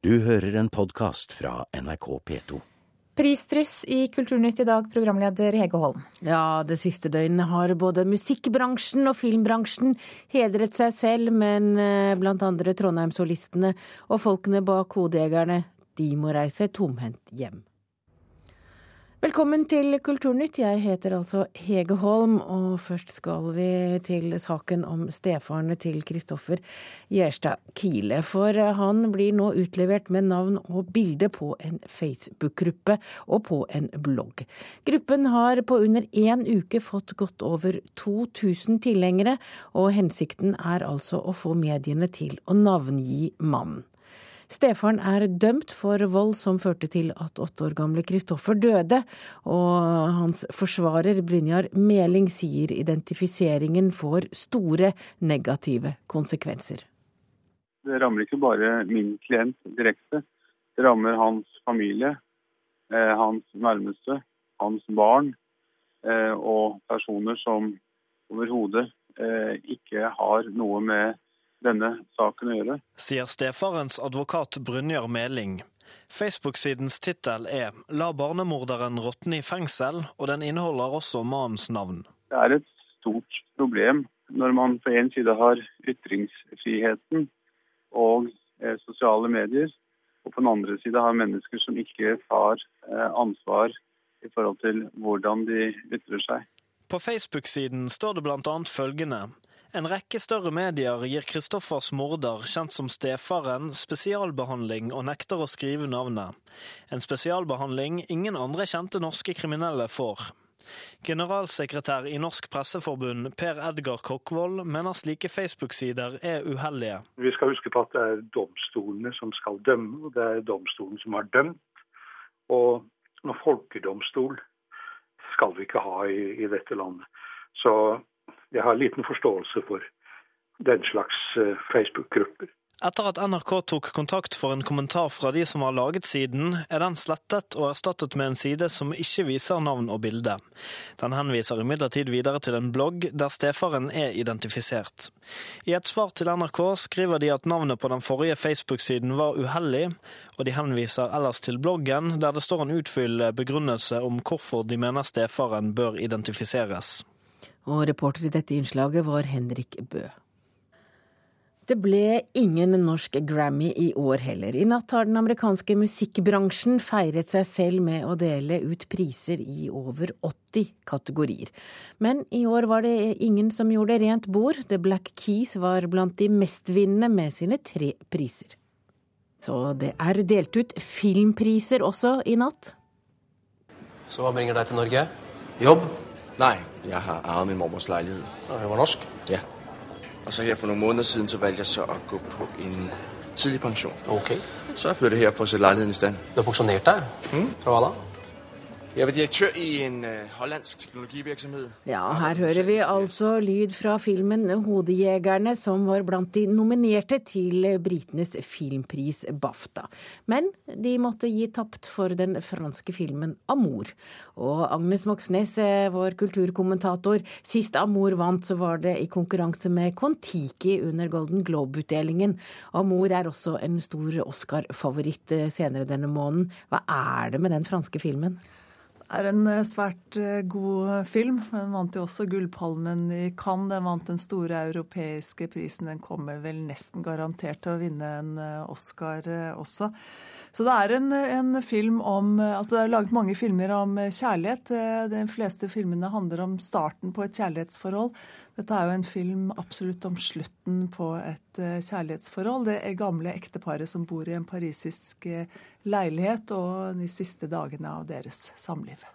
Du hører en podkast fra NRK P2. Prisdryss i Kulturnytt i dag, programleder Hege Holm. Ja, det siste døgnet har både musikkbransjen og filmbransjen hedret seg selv, men eh, blant andre Trondheimssolistene og folkene bak Hodejegerne, de må reise tomhendt hjem. Velkommen til Kulturnytt. Jeg heter altså Hege Holm, og først skal vi til saken om stefaren til Kristoffer Gjerstad Kile. For han blir nå utlevert med navn og bilde på en Facebook-gruppe og på en blogg. Gruppen har på under én uke fått godt over 2000 tilhengere, og hensikten er altså å få mediene til å navngi mannen. Stefaren er dømt for vold som førte til at åtte år gamle Kristoffer døde, og hans forsvarer Brynjar Meling sier identifiseringen får store negative konsekvenser. Det rammer ikke bare min klient direkte, det rammer hans familie, eh, hans nærmeste, hans barn eh, og personer som overhodet eh, ikke har noe med denne saken å gjøre. Sier stefarens advokat Brynjar Meling. Facebook-sidens tittel er 'La barnemorderen råtne i fengsel', og den inneholder også mannens navn. Det er et stort problem når man på en side har ytringsfriheten og eh, sosiale medier, og på den andre side har mennesker som ikke tar eh, ansvar i forhold til hvordan de ytrer seg. På Facebook-siden står det bl.a. følgende en rekke større medier gir Kristoffers morder, kjent som stefaren, spesialbehandling og nekter å skrive navnet. En spesialbehandling ingen andre kjente norske kriminelle får. Generalsekretær i Norsk Presseforbund Per Edgar Kokkvold mener slike Facebook-sider er uheldige. Vi skal huske på at det er domstolene som skal dømme, og det er domstolen som har dømt. Og noen folkedomstol skal vi ikke ha i, i dette landet. Så jeg har liten forståelse for den slags eh, Facebook-grupper. Etter at NRK tok kontakt for en kommentar fra de som har laget siden, er den slettet og erstattet med en side som ikke viser navn og bilde. Den henviser imidlertid videre til en blogg der stefaren er identifisert. I et svar til NRK skriver de at navnet på den forrige Facebook-siden var uheldig, og de henviser ellers til bloggen der det står en utfyllende begrunnelse om hvorfor de mener stefaren bør identifiseres og reporter i dette innslaget var Henrik Bø. Det ble ingen norsk Grammy i år heller. I natt har den amerikanske musikkbransjen feiret seg selv med å dele ut priser i over 80 kategorier. Men i år var det ingen som gjorde rent bord. The Black Keys var blant de mestvinnende med sine tre priser. Så det er delt ut filmpriser også i natt. Så hva bringer deg til Norge? Jobb? Nei, jeg har arvet min mormors lejlighed. Og jeg var norsk? Ja. Og så her for noen måneder siden så valgte jeg så at gå på en tidlig pensjon. Ok. Så jeg flyttet her for å sætte leiligheten i stand. Du har pensjonert deg? Mm. Fra hva da? Jeg var direktør i en uh, hollandsk teknologivirksomhet. Ja, her hører vi altså lyd fra filmen 'Hodejegerne', som var blant de nominerte til britenes filmpris BAFTA. Men de måtte gi tapt for den franske filmen 'Amour'. Og Agnes Moxnes, eh, vår kulturkommentator, sist 'Amour' vant, så var det i konkurranse med Kon-Tiki under Golden Globe-utdelingen. 'Amour' er også en stor Oscar-favoritt eh, senere denne måneden. Hva er det med den franske filmen? Er en eh, svært eh, god film. Den vant jo også Gullpalmen i Cannes. Den vant den store europeiske prisen. Den kommer vel nesten garantert til å vinne en eh, Oscar også. Så det er en, en, film om at Det er laget mange filmer om kjærlighet. De fleste filmene handler om starten på et kjærlighetsforhold. Dette er jo en film absolutt om slutten på et kjærlighetsforhold. Det er gamle ekteparet som bor i en parisisk leilighet, og de siste dagene av deres samliv.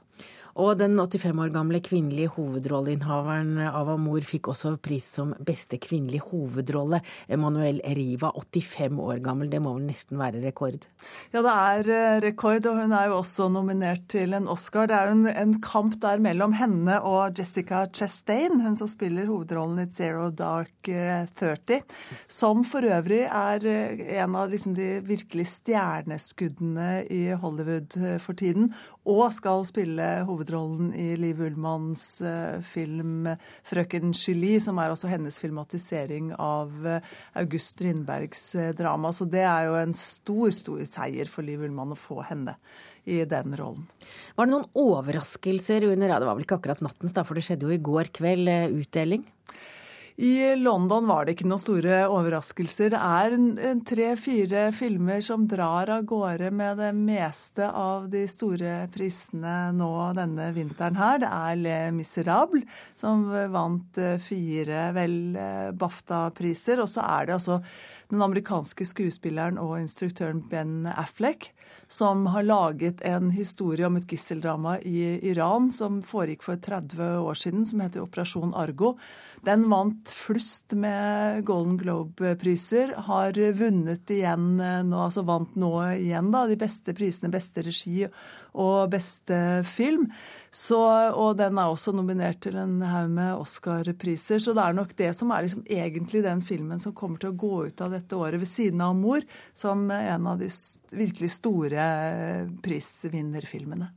Og den 85 år gamle kvinnelige hovedrolleinnehaveren av Amor fikk også pris som beste kvinnelige hovedrolle. Emanuel Riva, 85 år gammel. Det må vel nesten være rekord? Ja, det er eh, rekord, og hun er jo også nominert til en Oscar. Det er jo en, en kamp der mellom henne og Jessica Chastain, hun som spiller hovedrollen i Zero Dark 30. Eh, som for øvrig er eh, en av liksom de virkelig stjerneskuddene i Hollywood for tiden, og skal spille hovedrollen hovedrollen i Liv Ullmanns film 'Frøken Julie', som er også hennes filmatisering av August Strindbergs drama. Så det er jo en stor, stor seier for Liv Ullmann å få henne i den rollen. Var det noen overraskelser under ja, Det var vel ikke akkurat nattens, da, for det skjedde jo i går kveld, utdeling? I London var det ikke noen store overraskelser. Det er tre-fire filmer som drar av gårde med det meste av de store prisene nå denne vinteren her. Det er Le Miserable, som vant eh, fire vel eh, BAFTA-priser. Og så er det altså den amerikanske skuespilleren og instruktøren Ben Affleck som har laget en historie om et gisseldrama i Iran som foregikk for 30 år siden, som heter Operasjon Argo. Den vant flust med Golden Globe-priser. Har vunnet igjen nå, altså vant nå igjen da, de beste prisene, beste regi og beste film. Så, og den er også nominert til en haug med Oscar-priser. Så det er nok det som er liksom egentlig den filmen som kommer til å gå ut av dette året, ved siden av 'Mor', som en av de virkelig store prisvinnerfilmene.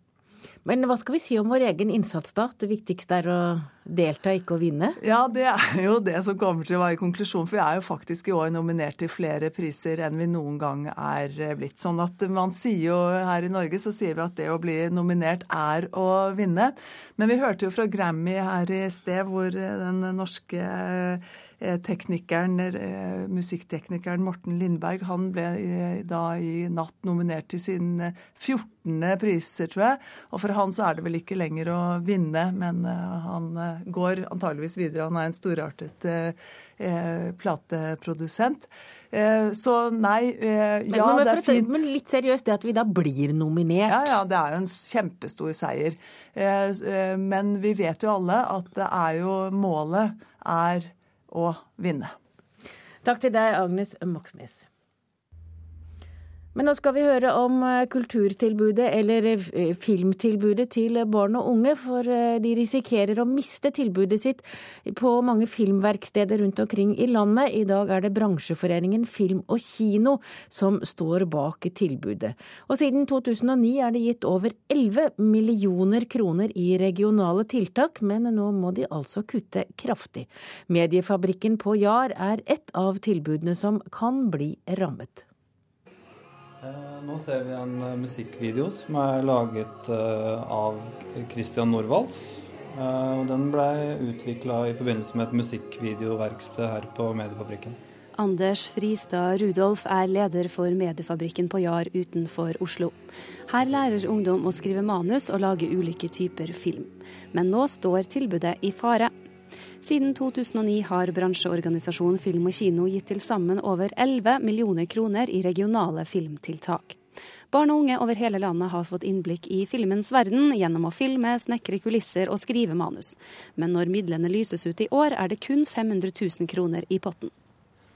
Men hva skal vi si om vår egen innsats, da? Det viktigste er å delta, ikke å vinne? Ja, det er jo det som kommer til å være konklusjonen. For vi er jo faktisk i år nominert til flere priser enn vi noen gang er blitt. Sånn at man sier jo her i Norge så sier vi at det å bli nominert er å vinne. Men vi hørte jo fra Grammy her i sted, hvor den norske teknikeren, eh, musikkteknikeren Morten Lindberg han ble da i natt nominert til sin 14. Eh, priser, tror jeg. Og for han så er det vel ikke lenger å vinne, men han går antageligvis videre. Han er en storartet eh, plateprodusent. Eh, så nei, ja, ja men, men, det er fint. Men litt seriøst, det at vi da blir nominert? Ja, ja, det er jo en kjempestor seier. men vi vet jo alle at det er jo målet er å vinne. Takk til deg, Agnes Moxnes. Men nå skal vi høre om eh, kulturtilbudet, eller eh, filmtilbudet til barn og unge. For eh, de risikerer å miste tilbudet sitt på mange filmverksteder rundt omkring i landet. I dag er det bransjeforeningen Film og Kino som står bak tilbudet. Og siden 2009 er det gitt over 11 millioner kroner i regionale tiltak, men nå må de altså kutte kraftig. Mediefabrikken på Jar er ett av tilbudene som kan bli rammet. Eh, nå ser vi en eh, musikkvideo som er laget eh, av Christian Norvalds. Den ble utvikla i forbindelse med et musikkvideoverksted her på Mediefabrikken. Anders Fristad Rudolf er leder for Mediefabrikken på Jar utenfor Oslo. Her lærer ungdom å skrive manus og lage ulike typer film. Men nå står tilbudet i fare. Siden 2009 har bransjeorganisasjonen Film og Kino gitt til sammen over 11 millioner kroner i regionale filmtiltak. Barn og unge over hele landet har fått innblikk i filmens verden gjennom å filme, snekre kulisser og skrive manus. Men når midlene lyses ut i år, er det kun 500 000 kroner i potten.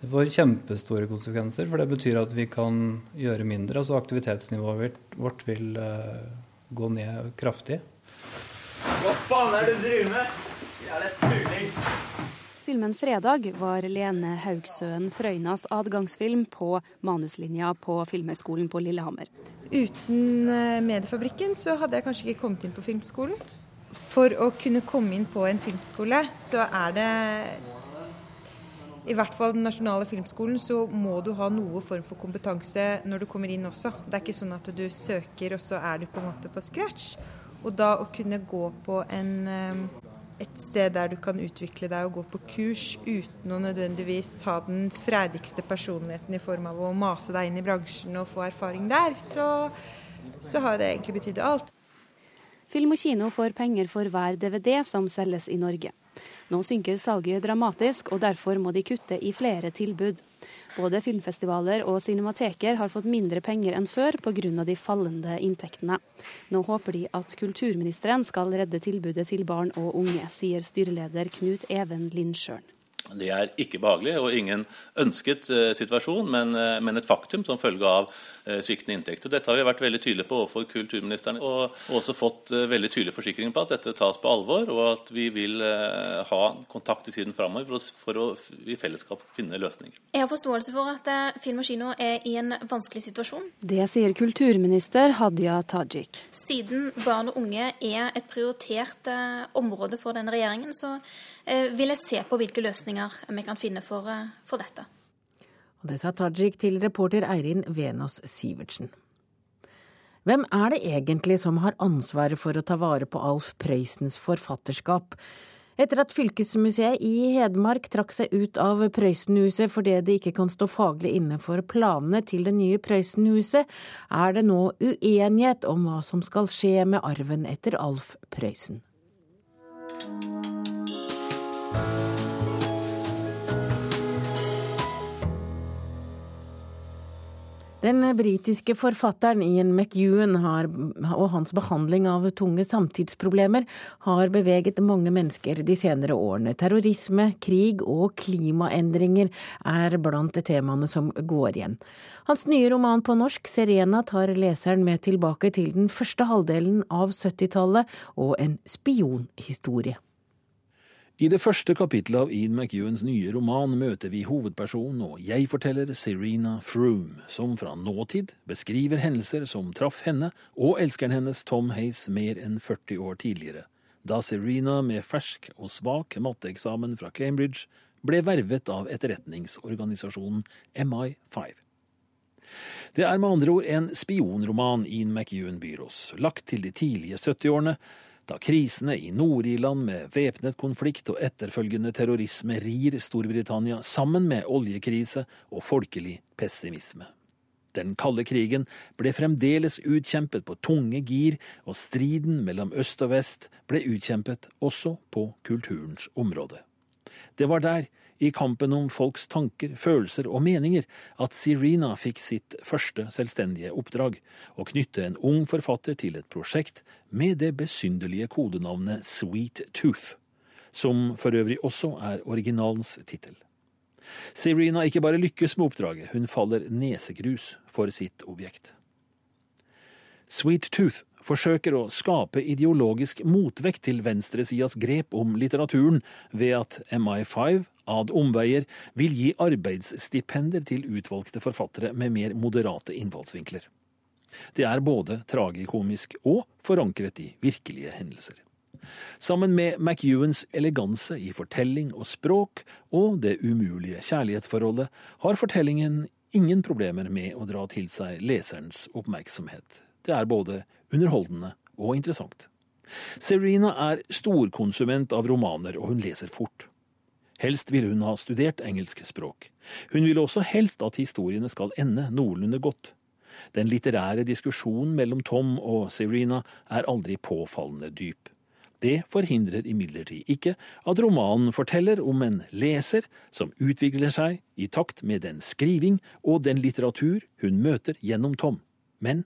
Det får kjempestore konsekvenser, for det betyr at vi kan gjøre mindre. Altså aktivitetsnivået vårt vil uh, gå ned kraftig. Hva faen er det du driver med? Filmen 'Fredag' var Lene Haugsøen Frøynas adgangsfilm på manuslinja på Filmhøgskolen på Lillehammer. Uten eh, Mediefabrikken så hadde jeg kanskje ikke kommet inn på filmskolen. For å kunne komme inn på en filmskole, så er det i hvert fall den nasjonale filmskolen, så må du ha noe form for kompetanse når du kommer inn også. Det er ikke sånn at du søker, og så er du på en måte på scratch. Og da å kunne gå på en eh, et sted der du kan utvikle deg og gå på kurs uten å nødvendigvis ha den fredigste personligheten i form av å mase deg inn i bransjen og få erfaring der, så, så har det egentlig betydd alt. Film og kino får penger for hver DVD som selges i Norge. Nå synker salget dramatisk, og derfor må de kutte i flere tilbud. Både filmfestivaler og cinemateker har fått mindre penger enn før pga. de fallende inntektene. Nå håper de at kulturministeren skal redde tilbudet til barn og unge, sier styreleder Knut Even Lindsjøen. Det er ikke behagelig og ingen ønsket eh, situasjon, men, eh, men, et faktum som følge av eh, sviktende inntekter. Dette har vi vært veldig tydelige på overfor kulturministeren, og også fått veldig tydelige forsikringer på at dette tas på alvor, og at vi vil ha kontakt i tiden framover for, for, å i fellesskap finne løsninger. Jeg har forståelse for at Film og kino er i en vanskelig situasjon. Det sier kulturminister Hadia Tajik. Siden barn og unge er et prioritert område for denne regjeringen, så vil jeg se på hvilke løsninger vi kan finne for, eh, for dette. Og det sa Tajik til reporter Eirin Venås Sivertsen. Hvem er det egentlig som har ansvaret for å ta vare på Alf Prøysens forfatterskap? Etter at fylkesmuseet i Hedmark trakk seg ut av Prøysenhuset fordi det ikke kan stå faglig inne for planene til det nye Prøysenhuset, er det nå uenighet om hva som skal skje med arven etter Alf Prøysen. Den britiske forfatteren Ian McEwan har, og hans behandling av tunge samtidsproblemer har beveget mange mennesker de senere årene. Terrorisme, krig og klimaendringer er blant temaene som går igjen. Hans nye roman på norsk, 'Serena', tar leseren med tilbake til den første halvdelen av 70-tallet og en spionhistorie. I det første kapittelet av Ian McEwans nye roman møter vi hovedpersonen og jeg-forteller Serena Froome, som fra nåtid beskriver hendelser som traff henne og elskeren hennes Tom Hays mer enn 40 år tidligere, da Serena med fersk og svak matteeksamen fra Cambridge ble vervet av etterretningsorganisasjonen MI5. Det er med andre ord en spionroman Ian McEwan byr oss, lagt til de tidlige 70-årene, da krisene i Nord-Irland med væpnet konflikt og etterfølgende terrorisme rir Storbritannia sammen med oljekrise og folkelig pessimisme. Den kalde krigen ble fremdeles utkjempet på tunge gir, og striden mellom øst og vest ble utkjempet også på kulturens område. Det var der, i kampen om folks tanker, følelser og meninger at Serena fikk sitt første selvstendige oppdrag, å knytte en ung forfatter til et prosjekt med det besynderlige kodenavnet Sweet Tooth, som for øvrig også er originalens tittel. Serena ikke bare lykkes med oppdraget, hun faller nesegrus for sitt objekt. Sweet Tooth forsøker å skape ideologisk motvekt til venstresidas grep om litteraturen ved at MI5 ad omveier vil gi arbeidsstipender til utvalgte forfattere med mer moderate innfallsvinkler. Det er både tragikomisk og forankret i virkelige hendelser. Sammen med McEwans eleganse i fortelling og språk og det umulige kjærlighetsforholdet har fortellingen ingen problemer med å dra til seg leserens oppmerksomhet. Det er både underholdende og interessant. Serena er storkonsument av romaner, og hun leser fort. Helst ville hun ha studert engelsk språk. Hun vil også helst at historiene skal ende noenlunde godt. Den litterære diskusjonen mellom Tom og Serena er aldri påfallende dyp. Det forhindrer imidlertid ikke at romanen forteller om en leser som utvikler seg i takt med den skriving og den litteratur hun møter gjennom Tom. Men,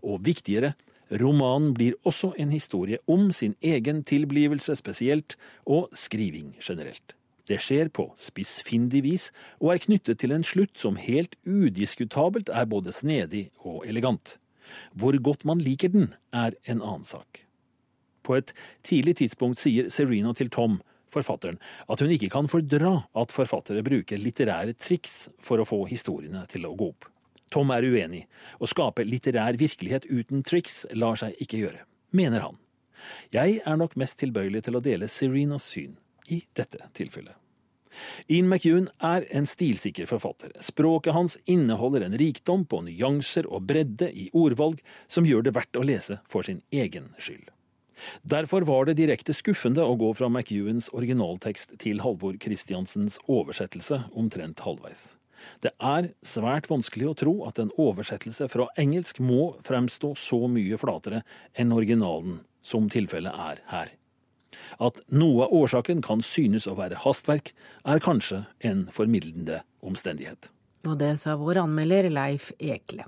og viktigere, Romanen blir også en historie om sin egen tilblivelse spesielt, og skriving generelt. Det skjer på spissfindig vis, og er knyttet til en slutt som helt udiskutabelt er både snedig og elegant. Hvor godt man liker den, er en annen sak. På et tidlig tidspunkt sier Serena til Tom, forfatteren, at hun ikke kan fordra at forfattere bruker litterære triks for å få historiene til å gå opp. Tom er uenig. Å skape litterær virkelighet uten triks lar seg ikke gjøre, mener han. Jeg er nok mest tilbøyelig til å dele Serenas syn i dette tilfellet. Ian McEwan er en stilsikker forfatter. Språket hans inneholder en rikdom på nyanser og bredde i ordvalg som gjør det verdt å lese for sin egen skyld. Derfor var det direkte skuffende å gå fra McEwans originaltekst til Halvor Christiansens oversettelse omtrent halvveis. Det er svært vanskelig å tro at en oversettelse fra engelsk må fremstå så mye flatere enn originalen, som tilfellet er her. At noe av årsaken kan synes å være hastverk, er kanskje en formildende omstendighet. Og det sa vår anmelder Leif Ekle.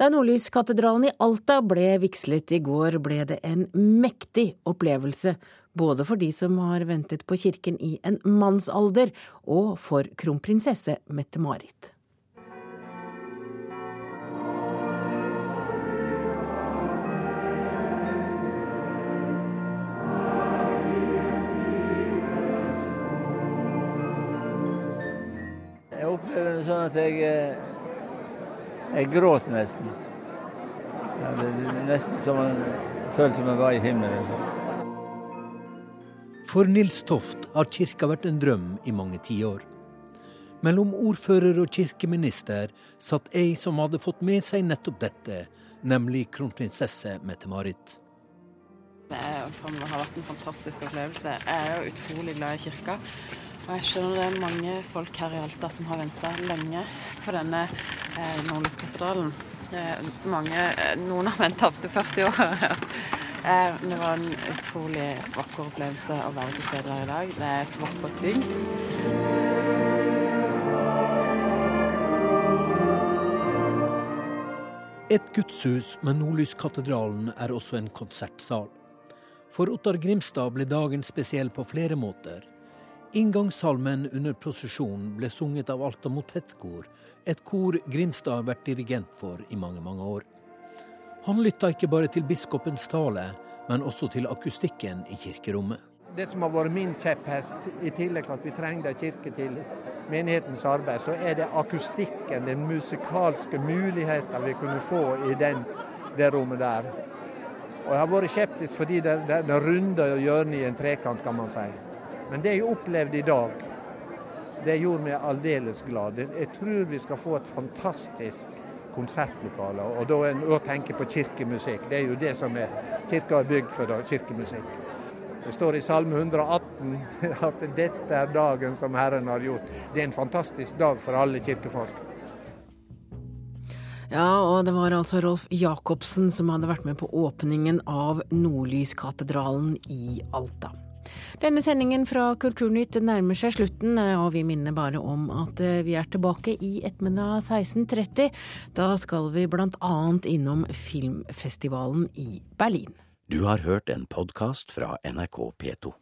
Da Nordlyskatedralen i Alta ble vigslet i går, ble det en mektig opplevelse. Både for de som har ventet på kirken i en mannsalder, og for kronprinsesse Mette-Marit. Jeg opplever det sånn at jeg, eh, jeg gråt nesten. Ja, det er nesten som man følte som man var i himmelen. For Nils Toft har kirka vært en drøm i mange tiår. Mellom ordfører og kirkeminister satt ei som hadde fått med seg nettopp dette, nemlig kronprinsesse Mette-Marit. Det har vært en fantastisk opplevelse. Jeg er jo utrolig glad i kirka. Jeg skjønner det er mange folk her i Alta som har venta lenge på denne eh, Nordlyskatedralen. Eh, så mange eh, Noen har venta opptil 40 år. eh, det var en utrolig vakker opplevelse å være til stede her i dag. Det er et vakkert bygg. Et gudshus med Nordlyskatedralen er også en konsertsal. For Ottar Grimstad ble dagen spesiell på flere måter. Inngangssalmen under prosesjonen ble sunget av Alta Motettkor, et kor Grimstad har vært dirigent for i mange, mange år. Han lytta ikke bare til biskopens tale, men også til akustikken i kirkerommet. Det som har vært min kjepphest, i tillegg til at vi trenger en kirke til menighetens arbeid, så er det akustikken, den musikalske muligheten vi kunne få i den, det rommet der. Og Jeg har vært skeptisk fordi det, det, det runder hjørnet i en trekant, kan man si. Men det jeg opplevde i dag, det gjorde meg aldeles glad. Jeg tror vi skal få et fantastisk konsertlokale. Og da en å tenke på kirkemusikk. Det er jo det som er kirka er bygd for, da, kirkemusikk. Det står i Salme 118 at dette er dagen som Herren har gjort. Det er en fantastisk dag for alle kirkefolk. Ja, og det var altså Rolf Jacobsen som hadde vært med på åpningen av Nordlyskatedralen i Alta. Denne sendingen fra Kulturnytt nærmer seg slutten, og vi minner bare om at vi er tilbake i ettermiddag 16.30. Da skal vi blant annet innom filmfestivalen i Berlin. Du har hørt en podkast fra NRK P2.